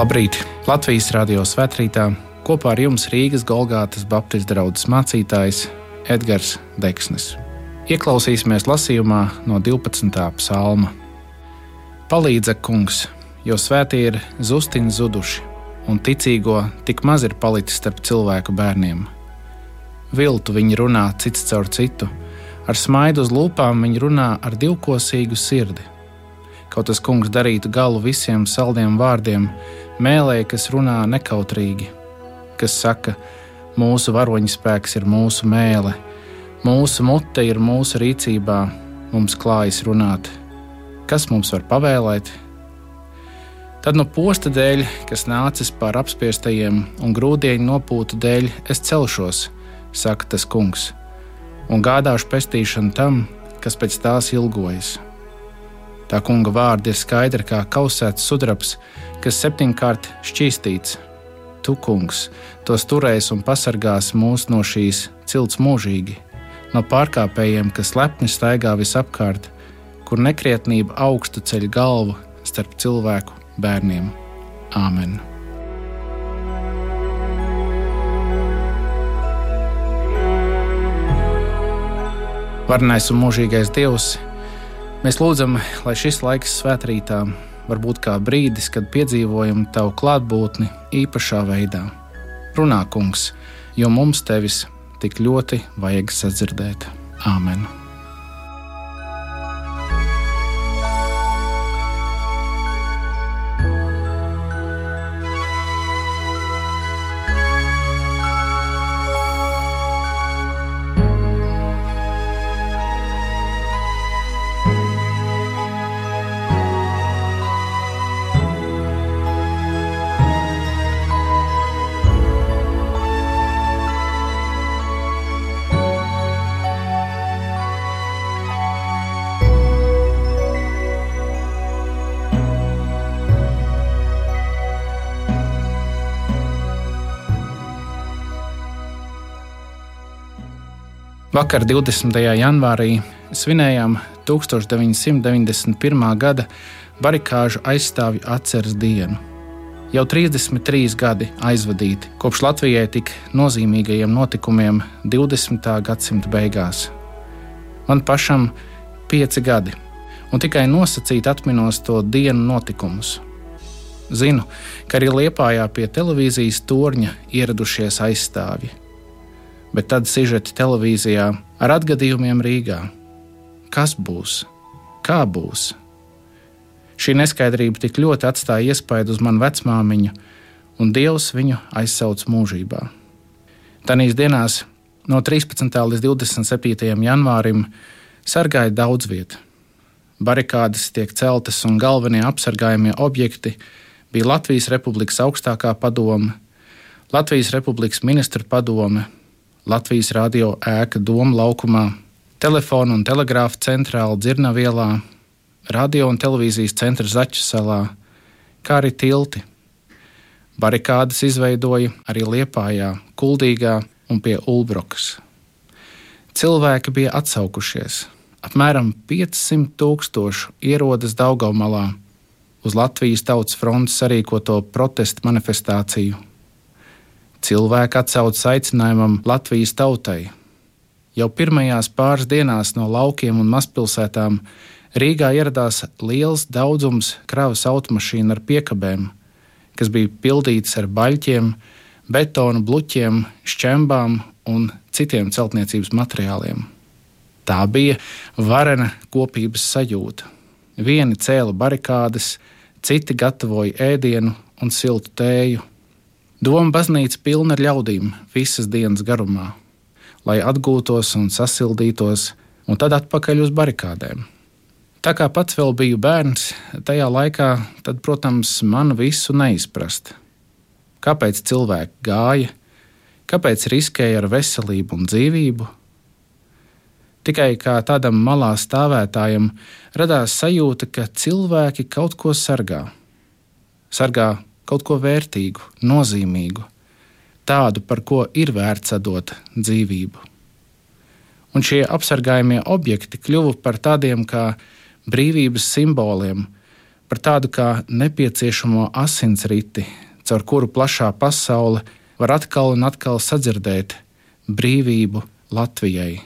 Labrīt! Latvijas radio svētkrītā kopā ar jums Rīgas Golgātas Baptistu draugs mācītājs Edgars Deksnis. Ieklausīsimies lasījumā no 12. psalma. Palīdza kungs, jo svētie ir zustini zuduši, un ticīgo tik maz ir palicis starp cilvēku bērniem. Viltu viņi runā cits caur citu, ar smaidu uz lūpām viņi runā ar divkosīgu sirdi Kaut tas kungs darītu galu visiem saldiem vārdiem, mēlē, kas runā nekautrīgi, kas saka, mūsu varoņspēks ir mūsu mēlē, mūsu mute ir mūsu rīcībā, mums klājas runāt. Kas mums var pavēlēt? Tad no posta dēļ, kas nācis pār apspiestajiem un grūdieņu nopūtu dēļ, es celšos, saka tas kungs, un gādāšu pestīšanu tam, kas pēc tās ilgojas. Tā kunga vārdi ir skaidri kā kausēts sudrabs, kas septiņkārt šķīstīts. Tu, kungs, tos turēs un pasargās mūs no šīs cilts mūžīgi, no pārkāpējiem, kas lepni staigā visapkārt, kur nekrietnība augstu ceļ galvu starp cilvēku bērniem. Āmen! Varnais un mūžīgais Dievs! Mēs lūdzam, lai šis laiks svētrītā var būt kā brīdis, kad piedzīvojam tavu klātbūtni īpašā veidā. Runā, kungs, jo mums tevis tik ļoti vajag sadzirdēt. Āmen! Vakar, 20. janvārī, svinējām 1991. gada barikāžu aizstāvju atceres dienu. Jau 33 gadi aizvadīti kopš Latvijai tik nozīmīgajiem notikumiem 20. gadsimta beigās. Man pašam pieci gadi, un tikai nosacīti atminos to dienu notikumus. Zinu, ka arī Liepājā pie televīzijas torņa ieradušies aizstāvji bet tad sižeti televīzijā ar atgadījumiem Rīgā. Kas būs? Kā būs? Šī neskaidrība tik ļoti atstāja iespaidu uz manu vecmāmiņu, un Dievs viņu aizsauc mūžībā. Tanīs dienās, no 13. līdz 27. janvārim, sargāja daudz vietu. Barikādas tiek celtas, un galvenie apsargājamie objekti bija Latvijas Republikas augstākā padome, Latvijas Republikas ministra padome, Latvijas radio ēka Doma laukumā, telefona un telegrāfa centrāla Dzirnavielā, radio un televīzijas centra Zaķu salā, kā arī tilti. Barikādas izveidoja arī Liepājā, Kuldīgā un pie Ulbrokas. Cilvēki bija atsaukušies. Apmēram 500 tūkstoši ierodas Daugamalā uz Latvijas Tautas frontes sarīkoto protestu manifestāciju Cilvēki atsaucas aicinājumam Latvijas tautai. Jau pirmajās pāris dienās no laukiem un mazpilsētām Rīgā ieradās liels daudzums kravas automašīnu ar piekabēm, kas bija pildītas ar baļķiem, betonu bluķiem, šķembām un citiem celtniecības materiāliem. Tā bija varena kopības sajūta. Vieni cēla barikādes, citi gatavoja ēdienu un siltu tēju, Doma baznīca pilna ar ļaudīm visas dienas garumā, lai atgūtos un sasildītos, un tad atpakaļ uz barikādēm. Tā kā pats vēl biju bērns, tajā laikā, tad, protams, man visu neizprast. Kāpēc cilvēki gāja, kāpēc riskēja ar veselību un dzīvību? Tikai kā tādam malā stāvētājam radās sajūta, ka cilvēki kaut ko sargā. Sargā kaut ko vērtīgu, nozīmīgu, tādu, par ko ir vērts atdot dzīvību. Un šie apsargājamie objekti kļuva par tādiem kā brīvības simboliem, par tādu kā nepieciešamo asinsriti, caur kuru plašā pasaule var atkal un atkal sadzirdēt brīvību Latvijai,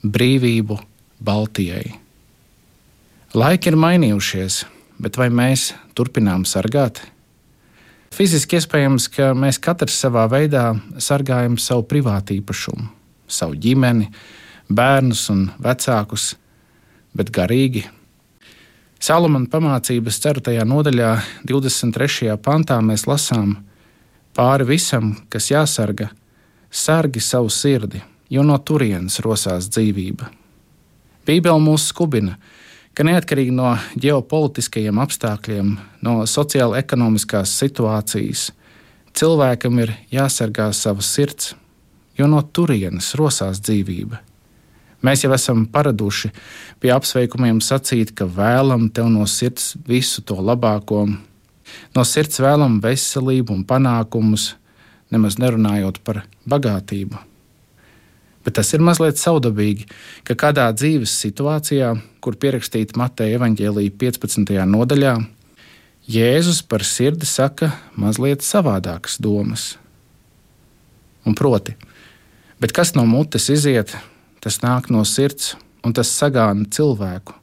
brīvību Baltijai. Laiki ir mainījušies, bet vai mēs turpinām sargāt? Fiziski iespējams, ka mēs katrs savā veidā sargājam savu privātu īpašumu, savu ģimeni, bērnus un vecākus, bet garīgi. Salamana pamācības 4. nodaļā, 23. pantā mēs lasām, pāri visam, kas jāsarga, sargi savu sirdi, jo no turienes rosās dzīvība. Bībele mūs skubina, ka neatkarīgi no ģeopolitiskajiem apstākļiem, no sociāla-ekonomiskās situācijas, cilvēkam ir jāsargā savas sirds, jo no turienes rosās dzīvība. Mēs jau esam paraduši pie apsveikumiem sacīt, ka vēlam tev no sirds visu to labāko, no sirds vēlam veselību un panākumus, nemaz nerunājot par bagātību. Bet tas ir mazliet saudabīgi, ka kādā dzīves situācijā, kur pierakstīta Mateja evaņģēlīja 15. nodaļā, Jēzus par sirdi saka mazliet savādākas domas. Un proti, bet kas no mutes iziet, tas nāk no sirds, un tas sagāna cilvēku.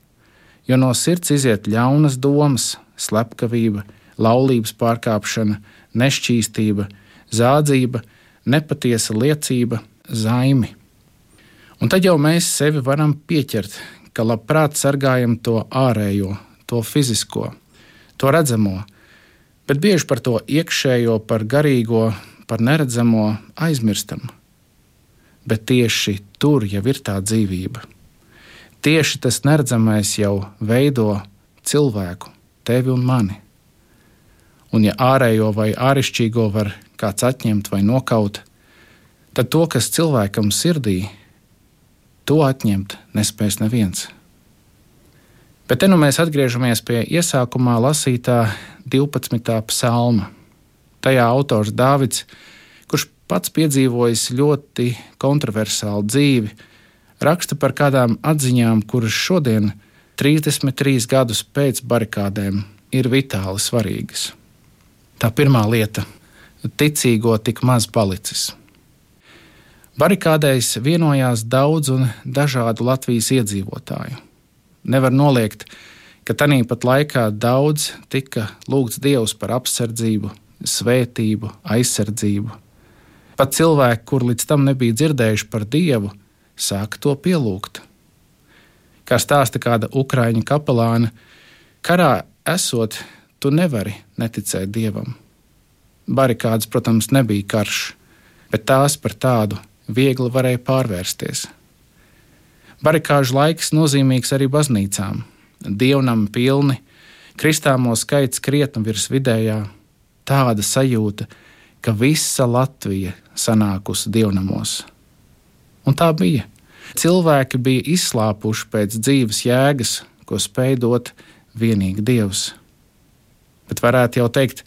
Jo no sirds iziet ļaunas domas, slepkavība, laulības pārkāpšana, nešķīstība, zādzība, nepatiesa liecība, zaimi. Un tad jau mēs sevi varam pieķert, ka labprāt sargājam to ārējo, to fizisko, to redzamo, bet bieži par to iekšējo, par garīgo, par neredzamo aizmirstam. Bet tieši tur jau ir tā dzīvība. Tieši tas neredzamais jau veido cilvēku, tevi un mani. Un, ja ārējo vai āršķirīgo var kāds atņemt vai nokaut, tad to, kas cilvēkam sirdī ir, To atņemt nespēs neviens. Bet te nu mēs atgriežamies pie iesākumā lasītā 12. psalma. Tajā autors Dāvids, kurš pats piedzīvojis ļoti kontroversālu dzīvi, raksta par kādām atziņām, kuras šodien, 33 gadus pēc barikādēm, ir vitāli svarīgas. Tā pirmā lieta - ticīgo tik maz palicis. Barikādēs vienojās daudz un dažādu Latvijas iedzīvotāju. Nevar noliegt, ka tajā pat laikā daudz tika lūgts Dievs par apsardzību, svētību, aizsardzību. Pat cilvēki, kur līdz tam nebija dzirdējuši par Dievu, sāka to pielūgt. Kā stāsta kāda ukrāņu kapelāna, karā esot, tu nevari neticēt Dievam. Barikādas, protams, nebija karš, bet tās par tādu viegli varēja pārvērsties. Barikāžu laiks nozīmīgs arī baznīcām. Dievnam pilni, kristāmo skaits krietni virs vidējā, tāda sajūta, ka visa Latvija sanākusi dievnamos. Un tā bija. Cilvēki bija izslāpuši pēc dzīves jēgas, ko spēj dot vienīgi Dievs. Bet varētu jau teikt,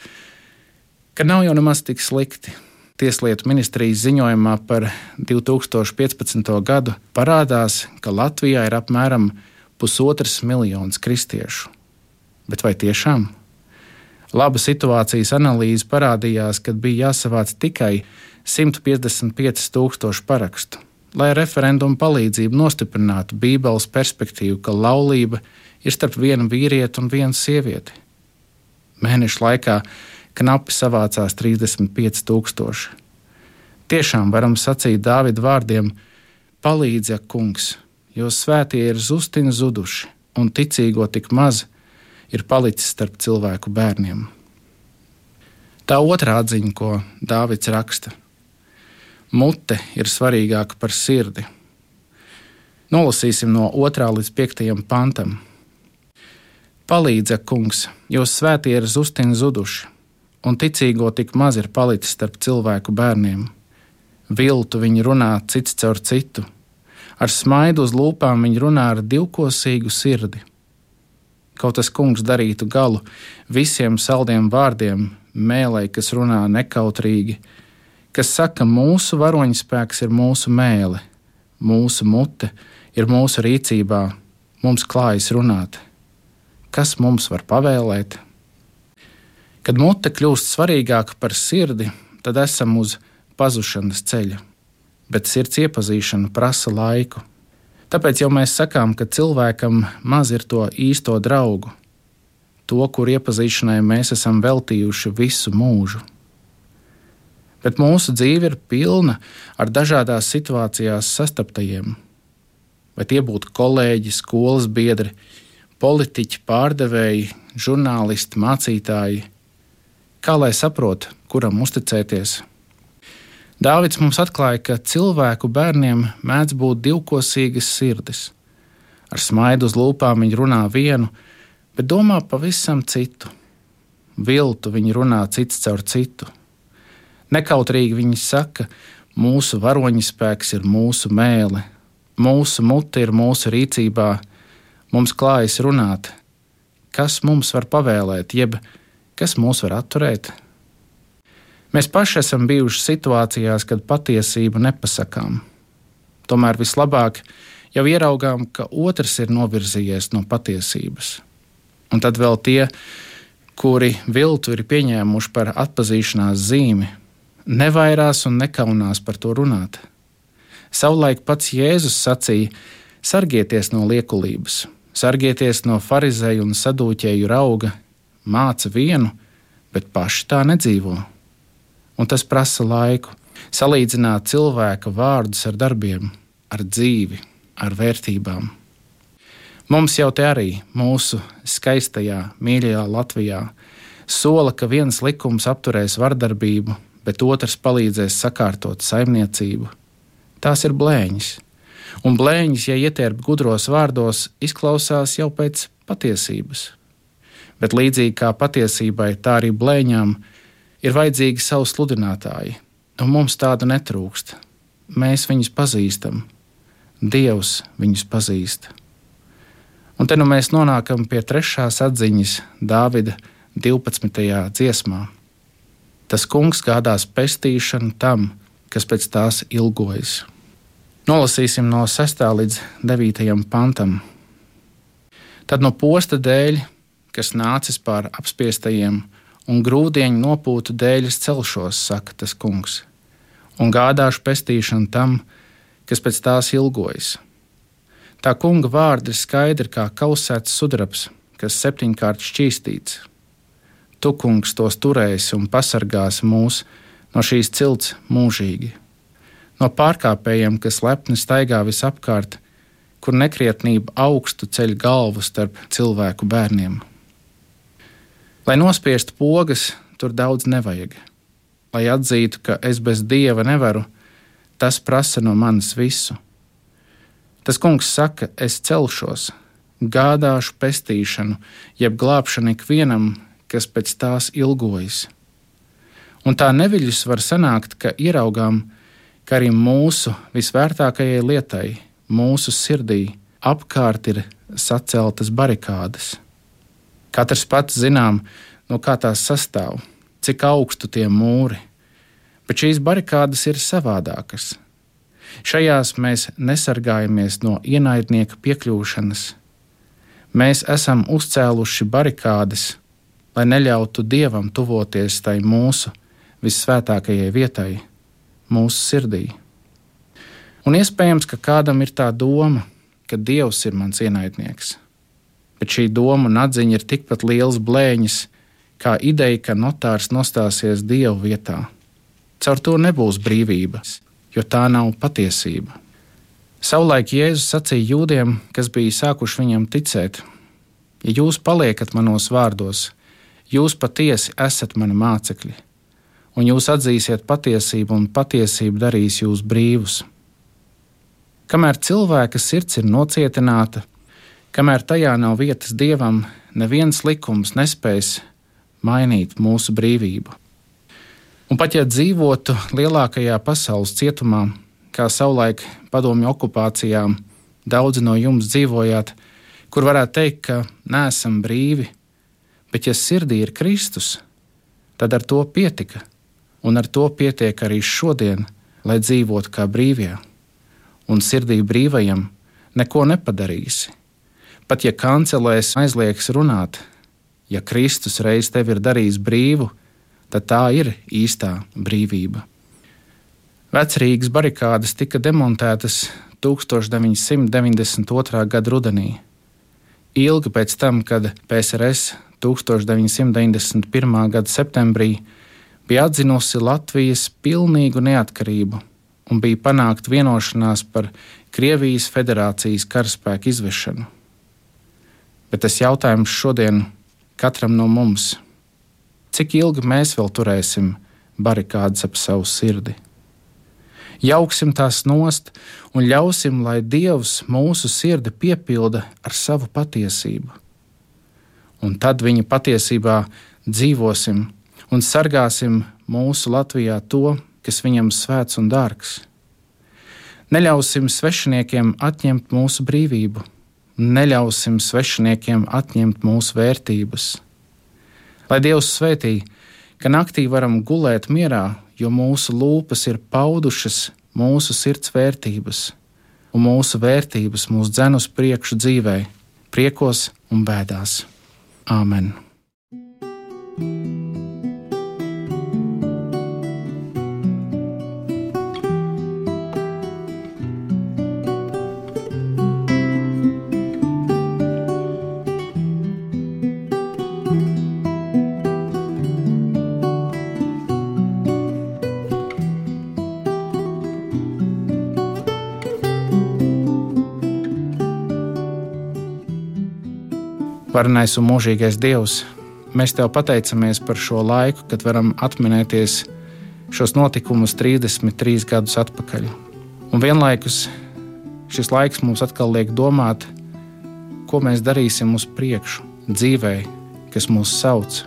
ka nav jau nemaz tik slikti Tieslietu ministrijas ziņojumā par 2015. gadu parādās, ka Latvijā ir apmēram pusotrs miljonus kristiešu. Bet vai tiešām? Laba situācijas analīze parādījās, ka bija jāsavāc tikai 155 tūkstoši parakstu, lai referendumu palīdzību nostiprinātu Bībeles perspektīvu, ka laulība ir starp vienu vīrieti un vienu sievieti. Mēnešu laikā knapi savācās 35 tūkstoši. Tiešām varam sacīt Dāvida vārdiem: Palīdzi, kungs, jo svētie ir zustini zuduši, un ticīgo tik maz ir palicis starp cilvēku bērniem. Tā otrā atziņa, ko Dāvids raksta - mute ir svarīgāka par sirdi. Nolasīsim no 2. līdz 5. pantam. Palīdzi, kungs, jo svētie ir zustini zuduši, un ticīgo tik maz ir palicis starp cilvēku bērniem. Viltu viņi runā cits caur citu, ar smaidu uz lūpām viņi runā ar divkosīgu sirdi. Kaut tas kungs darītu galu visiem saldiem vārdiem, mēlē, kas runā nekautrīgi, kas saka, mūsu varoņspēks ir mūsu mēlē, mūsu mute ir mūsu rīcībā, mums klājas runāt. kas mums var pavēlēt. Kad mute kļūst svarīgāka par sirdi, tad esam uz pazušanas ceļa, bet sirds iepazīšana prasa laiku. Tāpēc jau mēs sakām, ka cilvēkam maz ir to īsto draugu, to, kur iepazīšanai mēs esam veltījuši visu mūžu. Bet mūsu dzīve ir pilna ar dažādās situācijās sastaptajiem. Vai tie būtu kolēģi, skolas biedri, politiķi, pārdevēji, žurnālisti, mācītāji, Kā lai saprotu, kuram uzticēties? Dāvids mums atklāja, ka cilvēku bērniem mēdz būt divkosīgas sirdis. Ar smaidu uz lūpām viņi runā vienu, bet domā pavisam citu. Viltu viņi runā cits caur citu. Nekautrīgi viņi saka, mūsu varoņspēks ir mūsu mēlē, mūsu mute ir mūsu rīcībā, mums klājas runāt. Kas mums var pavēlēt, jeb Kas mūs var atturēt? Mēs paši esam bijuši situācijās, kad patiesību nepasakām. Tomēr vislabāk jau ieraugām, ka otrs ir novirzījies no patiesības. Un tad vēl tie, kuri viltu ir pieņēmuši par atpazīšanās zīmi, nevairās un nekaunās par to runāt. Savulaik pats Jēzus sacīja: sargieties no liekulības, sargieties no farizēju un sadūķēju rauga, māca vienu, bet paši tā nedzīvo. Un tas prasa laiku, salīdzināt cilvēka vārdus ar darbiem, ar dzīvi, ar vērtībām. Mums jau te arī, mūsu skaistajā, mīļajā Latvijā, sola, ka viens likums apturēs vardarbību, bet otrs palīdzēs sakārtot saimniecību. Tās ir blēņas, un blēņas, ja ietērpt gudros vārdos, izklausās jau pēc patiesības bet līdzīgi kā patiesībai, tā arī blēņām ir vajadzīgi savu sludinātāji, un mums tādu netrūkst. Mēs viņus pazīstam, Dievs viņus pazīst. Un te nu mēs nonākam pie trešās atziņas Dāvida 12. dziesmā. Tas kungs gādās pestīšanu tam, kas pēc tās ilgojas. Nolasīsim no 6. līdz 9. pantam. Tad no posta dēļ kas nācis pār apspiestajiem, un grūdieņu nopūtu dēļ es celšos, saka tas kungs, un gādāšu pestīšanu tam, kas pēc tās ilgojas. Tā kunga vārdi ir skaidri kā kausēts sudrabs, kas septiņkārt šķīstīts. Tu, kungs, tos turēsi un pasargāsi mūs no šīs cilts mūžīgi, no pārkāpējiem, kas lepni staigā visapkārt, kur nekrietnība augstu ceļ galvu starp cilvēku bērniem. Lai nospiestu pogas, tur daudz nevajag. Lai atzītu, ka es bez dieva nevaru, tas prasa no manis visu. Tas kungs saka, es celšos, gādāšu pestīšanu, jeb glābšanu ikvienam, kas pēc tās ilgojas. Un tā neviļus var sanākt, ka ieraugām, ka arī mūsu visvērtākajai lietai, mūsu sirdī, apkārt ir saceltas barikādas. Katrs pats zinām, no kā tās sastāv, cik augstu tie mūri, bet šīs barikādas ir savādākas. Šajās mēs nesargājamies no ienaidnieka piekļūšanas. Mēs esam uzcēluši barikādas, lai neļautu dievam tuvoties tai mūsu vissvētākajai vietai, mūsu sirdī. Un iespējams, ka kādam ir tā doma, ka dievs ir mans ienaidnieks bet šī doma un atziņa ir tikpat liels blēņas, kā ideja, ka notārs nostāsies Dievu vietā. Caur to nebūs brīvības, jo tā nav patiesība. Savulaik Jēzus sacīja jūdiem, kas bija sākuši viņam ticēt: Ja jūs paliekat manos vārdos, jūs patiesi esat mani mācekļi, un jūs atzīsiet patiesību, un patiesība darīs jūs brīvus. Kamēr cilvēka sirds ir nocietināta, Kamēr tajā nav vietas dievam, neviens likums nespēs mainīt mūsu brīvību. Un pat ja dzīvotu lielākajā pasaules cietumā, kā savulaik padomju okupācijā, daudzi no jums dzīvojāt, kur varētu teikt, ka neesam brīvi, bet ja sirdī ir Kristus, tad ar to pietika, un ar to pietiek arī šodien, lai dzīvotu kā brīvie. Un sirdī brīvajam neko nepadarīsi Pat ja kancelēs aizliegs runāt, ja Kristus reiz tevi ir darījis brīvu, tad tā ir īstā brīvība. Vecrīgas barikādas tika demontētas 1992. gada rudenī. Ilgi pēc tam, kad PSRS 1991. gada septembrī bija atzinusi Latvijas pilnīgu neatkarību un bija panākta vienošanās par Krievijas federācijas karaspēku izvešanu. Bet tas jautājums šodien katram no mums - cik ilgi mēs vēl turēsim barikādas ap savu sirdi? Jauksim tās nost un ļausim, lai Dievs mūsu sirdi piepilda ar savu patiesību. Un tad viņa patiesībā dzīvosim un sargāsim mūsu Latvijā to, kas viņam svēts un dārgs. Neļausim svešiniekiem atņemt mūsu brīvību, neļausim svešiniekiem atņemt mūsu vērtības. Lai Dievs svētī, ka naktī varam gulēt mierā, jo mūsu lūpas ir paudušas mūsu sirds vērtības, un mūsu vērtības mūs dzen uz priekšu dzīvē, priekos un bēdās. Āmen! Varenais un mūžīgais Dievs, mēs Tev pateicamies par šo laiku, kad varam atminēties šos notikumus 33 gadus atpakaļ. Un vienlaikus šis laiks mums atkal liek domāt, ko mēs darīsim uz priekšu, dzīvē, kas mūs sauc.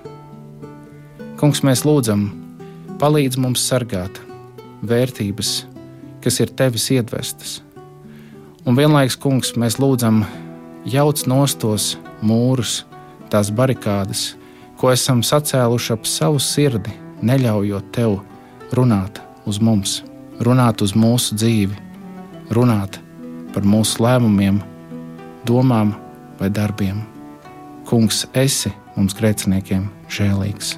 Kungs, mēs lūdzam, palīdz mums sargāt vērtības, kas ir tevis iedvestas. Un vienlaikus, Kungs, mēs lūdzam, jauc nostos mūrus, tās barikādas, ko esam sacēluši ap savu sirdi, neļaujot tev runāt uz mums, runāt uz mūsu dzīvi, runāt par mūsu lēmumiem, domām vai darbiem. Kungs, esi mums grēciniekiem žēlīgs.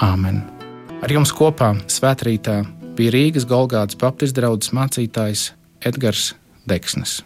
Āmen! Ar jums kopā svētkrītā bija Rīgas Golgātas Baptistu draugs mācītājs Edgars Deksnis.